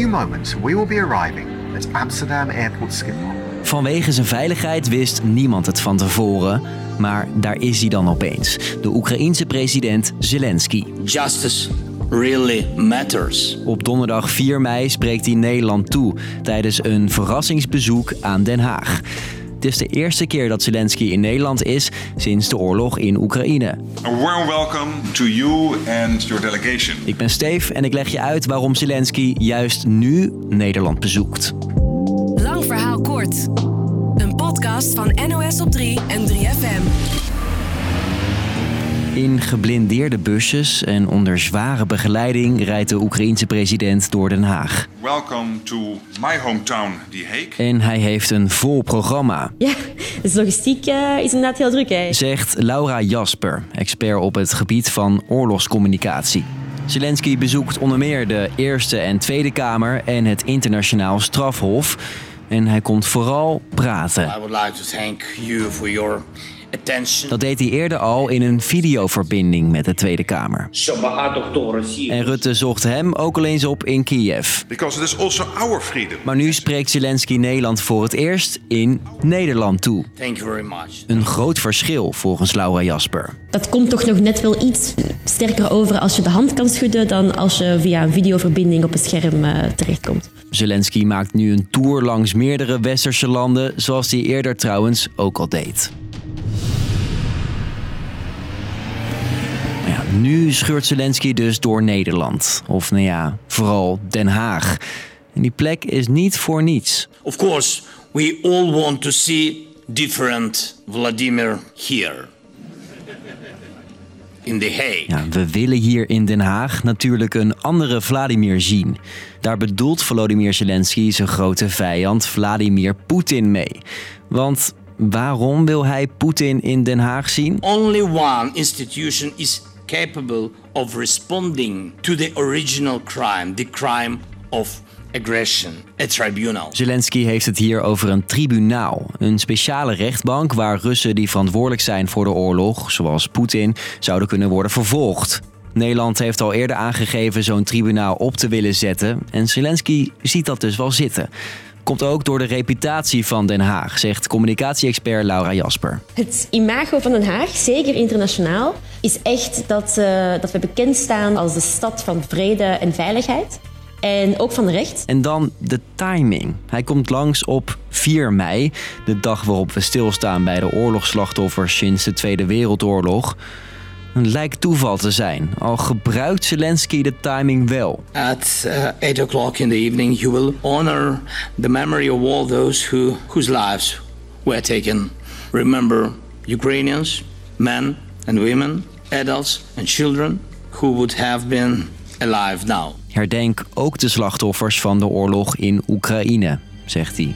few moments, we will be arriving at Amsterdam Airport Schiphol. Vanwege zijn veiligheid wist niemand het van tevoren. Maar daar is hij dan opeens. De Oekraïense president Zelensky. Justice really matters. Op donderdag 4 mei spreekt hij Nederland toe tijdens een verrassingsbezoek aan Den Haag. Het is de eerste keer dat Zelensky in Nederland is sinds de oorlog in Oekraïne. A warm welcome to you and your delegation. Ik ben Steve en ik leg je uit waarom Zelensky juist nu Nederland bezoekt. Lang verhaal kort. Een podcast van NOS op 3 en 3FM. In geblindeerde busjes en onder zware begeleiding rijdt de Oekraïense president door Den Haag. Welcome to my hometown, The Hague. En hij heeft een vol programma, Ja, dus logistiek eh, is inderdaad heel druk. Hè. zegt Laura Jasper, expert op het gebied van oorlogscommunicatie. Zelensky bezoekt onder meer de Eerste en Tweede Kamer en het Internationaal Strafhof. En hij komt vooral praten. I would like to thank you for your attention. Dat deed hij eerder al in een videoverbinding met de Tweede Kamer. En Rutte zocht hem ook al eens op in Kiev. Maar nu spreekt Zelensky Nederland voor het eerst in Nederland toe. Een groot verschil volgens Laura Jasper. Dat komt toch nog net wel iets sterker over als je de hand kan schudden dan als je via een videoverbinding op het scherm eh, terechtkomt. Zelensky maakt nu een tour langs meerdere westerse landen, zoals hij eerder trouwens ook al deed. Nu scheurt Zelensky dus door Nederland. Of nou ja, vooral Den Haag. En die plek is niet voor niets. Of course, we all want to see different Vladimir here. In The Hague. Ja, we willen hier in Den Haag natuurlijk een andere Vladimir zien. Daar bedoelt Volodymyr Zelensky zijn grote vijand Vladimir Poetin mee. Want waarom wil hij Poetin in Den Haag zien? Only one institution is capable of responding to the original crime, the crime of aggression, a tribunal. Zelensky heeft het hier over een tribunaal. Een speciale rechtbank waar Russen die verantwoordelijk zijn voor de oorlog, zoals Poetin, zouden kunnen worden vervolgd. Nederland heeft al eerder aangegeven zo'n tribunaal op te willen zetten. En Zelensky ziet dat dus wel zitten. Komt ook door de reputatie van Den Haag, zegt communicatie-expert Laura Jasper. Het imago van Den Haag, zeker internationaal, is echt dat, eh, dat we bekend staan als de stad van vrede en veiligheid. En ook van recht. En dan de timing. Hij komt langs op 4 mei, de dag waarop we stilstaan bij de oorlogsslachtoffers sinds de Tweede Wereldoorlog. Het lijkt toeval te zijn, al gebruikt Zelensky de timing wel. At uh, 8 o'clock in the evening, you will honor the memory of all those who, whose lives were taken. Remember Ukrainians, men and women, adults and children who would have been alive now. Herdenk ook de slachtoffers van de oorlog in Oekraïne, zegt hij.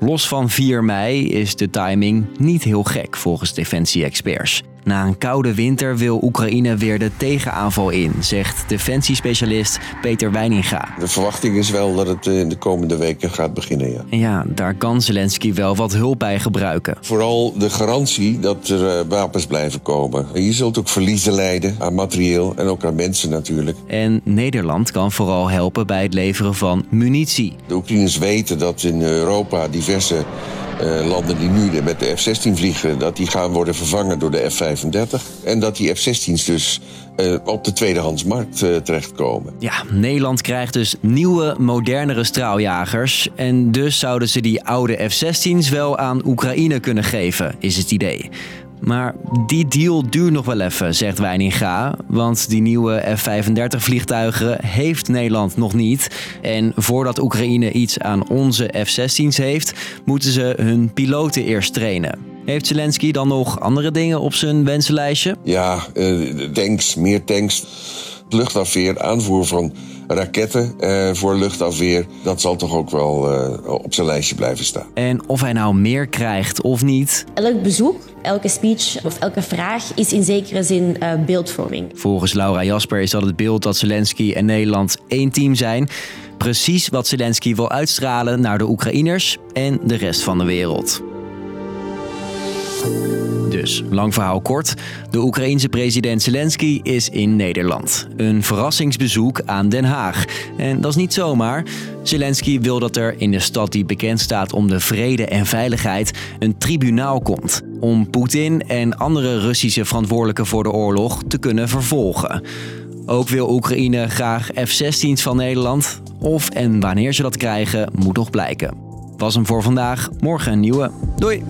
Los van 4 mei is de timing niet heel gek volgens defensie-experts. Na een koude winter wil Oekraïne weer de tegenaanval in, zegt defensiespecialist Peter Weininga. De verwachting is wel dat het in de komende weken gaat beginnen, ja. En ja, daar kan Zelensky wel wat hulp bij gebruiken. Vooral de garantie dat er eh, wapens blijven komen. Je zult ook verliezen lijden aan materieel en ook aan mensen natuurlijk. En Nederland kan vooral helpen bij het leveren van munitie. De Oekraïners weten dat in Europa diverse eh, landen die nu met de F-16 vliegen... dat die gaan worden vervangen door de F-35. En dat die F-16's dus eh, op de tweedehandsmarkt eh, terechtkomen. Ja, Nederland krijgt dus nieuwe, modernere straaljagers. En dus zouden ze die oude F-16's wel aan Oekraïne kunnen geven, is het idee. Maar die deal duurt nog wel even, zegt Weininga. Want die nieuwe F-35 vliegtuigen heeft Nederland nog niet. En voordat Oekraïne iets aan onze F-16's heeft, moeten ze hun piloten eerst trainen. Heeft Zelensky dan nog andere dingen op zijn wensenlijstje? Ja, eh, tanks, meer tanks, luchtafweer, aanvoer van raketten eh, voor luchtafweer. Dat zal toch ook wel eh, op zijn lijstje blijven staan. En of hij nou meer krijgt of niet, Elk bezoek, elke speech of elke vraag is in zekere zin eh, beeldvorming. Volgens Laura Jasper is dat het beeld dat Zelensky en Nederland één team zijn. Precies wat Zelensky wil uitstralen naar de Oekraïners en de rest van de wereld. Dus, lang verhaal kort. De Oekraïense president Zelensky is in Nederland. Een verrassingsbezoek aan Den Haag. En dat is niet zomaar. Zelensky wil dat er in de stad die bekend staat om de vrede en veiligheid een tribunaal komt. Om Poetin en andere Russische verantwoordelijken voor de oorlog te kunnen vervolgen. Ook wil Oekraïne graag F-16's van Nederland. Of en wanneer ze dat krijgen, moet nog blijken. Was hem voor vandaag. Morgen een nieuwe. Doei!